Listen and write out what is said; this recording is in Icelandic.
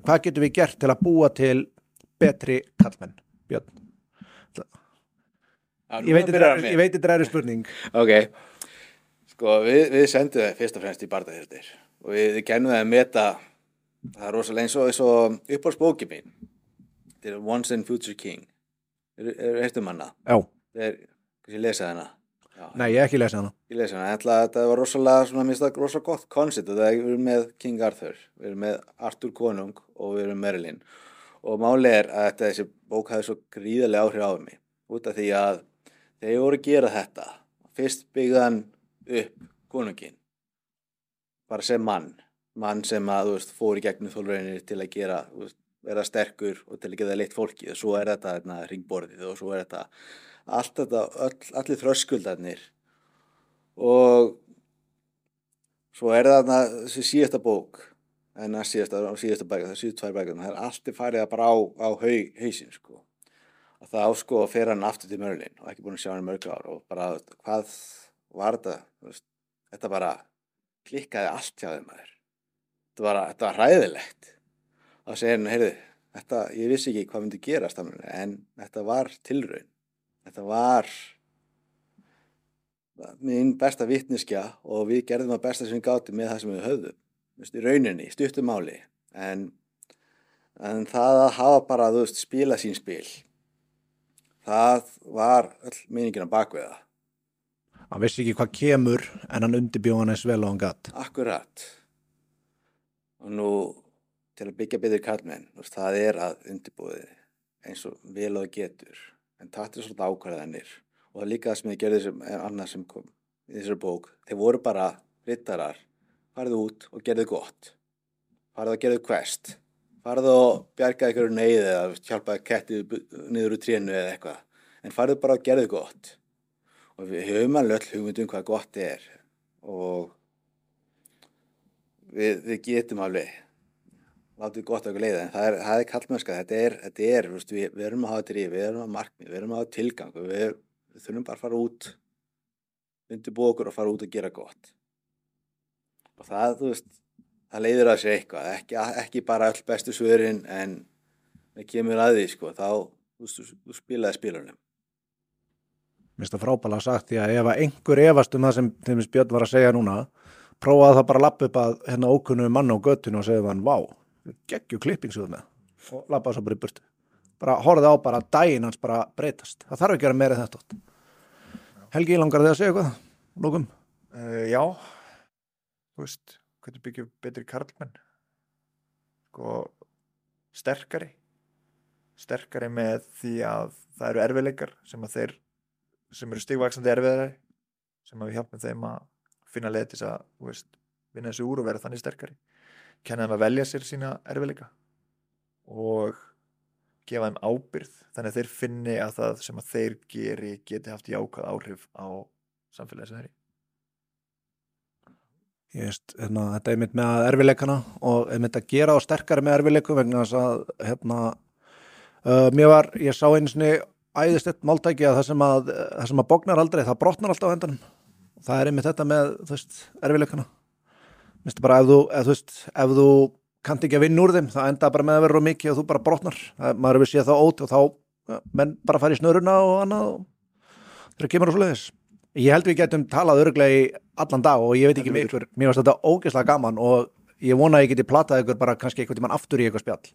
hvað getum við gert til að búa til betri kallmenn Björn, ég veit þetta ég þetta er spurning. Ok, sko við, við sendum það fyrst og fremst í barðahjörðir og við, kennum það að meta það er rosalega eins og, og uppáhaldsbóki mín. Er Once and Future King. Er, er, ertu manna? já, er, kannski lesa Já, nei ég hef ekki lesið hana. Ég lesa hana, ætla að þetta var rosalega svona, minnst það rosalega gott koncept og það er, við erum með King Arthur við erum með Arthur Konung og við erum Merlin og máli er að þetta, þessi bók hafi svo gríðarlega áhrif á mig út af því að þegar ég voru að gera þetta fyrst byggðan upp konungin bara sem mann. Mann sem að þú veist, fór í gegnum þólreinir til að gera þú veist, vera sterkur og til að geta leitt fólki og svo er þetta hérna, ringborðið og svo er þetta allt þetta, öll, allir þröskuldarnir. Og svo er það þessi síðasta bók en að síðasta, síðasta bæk, það síðast tvær bækar það er allt er farið bara á, á hau, hausinn sko. Og það ásko að fer hann aftur til Mörlin og ekki búin að sjá hann mörg ár og bara hvað var þetta? Þetta bara klikkaði allt hjá þeim maður. Þetta var, þetta var hræðilegt. Og það segir hann, heyrðu þetta, ég vissi ekki hvað myndi gerast en þetta var tilraun þetta var mín besta vitniskja og við gerðum að besta sem við gátum með það sem við höfðum. Veist, í rauninni, stuttum máli. En, en það að hafa bara, veist, spila sín spil það var öll meiningin á bakveða hann vissi ekki hvað kemur en hann undirbjóð hann eins vel og hann gatt akkurat. Og nú til að byggja betri kallmenn það er að undirbúið eins og vel og það getur en taktir svolítið ákvarðanir. Og það er líka það sem ég gerði sem er annað sem kom í þessari bók. Þeir voru bara rittarar farðu út og gerðu gott. Farðu og gerðu quest. Farðu og bjarga ykkur neyð eða hjálpa kettið niður úr trénu eða eitthvað. En farðu bara og gerðu gott. Og við höfum alveg öll hugmyndum hvað gott er. Og við, við getum alveg látið gott okkur leiða en það er, það er kallmennska, þetta er, þetta er veist, við, við erum að hafa drif, við erum að markmið við erum að hafa tilgang og við, við þurfum bara að fara út undirbúa okkur og fara út að gera gott. Og það, þú veist það leiðir að sér eitthvað, ekki, ekki bara all bestu svörin en það kemur að því, sko, þá þú, þú, þú spilaði spilunum. Mér finnst það frábælega sagt því að ef að einhver efast um það sem Björn var að segja núna prófaði það bara að lappa upp að hérna ókunnu manna á göttinu og segja hann, vá, geggju klippingsuð með og lappaði svo bara í burtu bara horfið á bara að daginn hans bara breytast það þarf ekki að vera meira þetta oft. Helgi, langar þið að segja eitthvað? Lókum? Uh, já, þú veist, hvernig byggjum betri karlmenn? Sko, sterkari, sterkari með því að það eru erfiðleikar sem að þeir, sem eru stigvaksandi erfiðari, sem að við hjálpum þeim að finna leið til þess að, þú veist, vinna þessu úr og vera þannig sterkari. Kenna þeim að velja sér sína erfiðleika og gefa þeim ábyrð þannig að þeir finni að það sem að þeir geri geti haft jákvæð áhrif á samfélagi sem þeir í. Ég veist, hérna, þetta er mitt með erfileikana og er mitt að gera á sterkari með erfileikum vegna þess að hérna, uh, mér var, ég sá einu sinni æðist eitt máltæki að það sem að það sem að bóknar aldrei, það brotnar alltaf á endanum. Það er einmitt þetta með, þú veist, erfileikana Minnstu bara ef þú, ef, þú veist, ef þú kannt ekki að vinna úr þeim, það enda bara með að vera mikið og þú bara brotnar, það, maður hefur séð það ót og þá, menn bara fara í snöruna og annað og þegar kemur á svoleiðis. Ég held við getum talað örglega í allan dag og ég veit ekki með ykkur, mér varst þetta ógeðslega gaman og ég vona að ég geti platað ykkur bara kannski einhvern tímann aftur í eitthvað spjall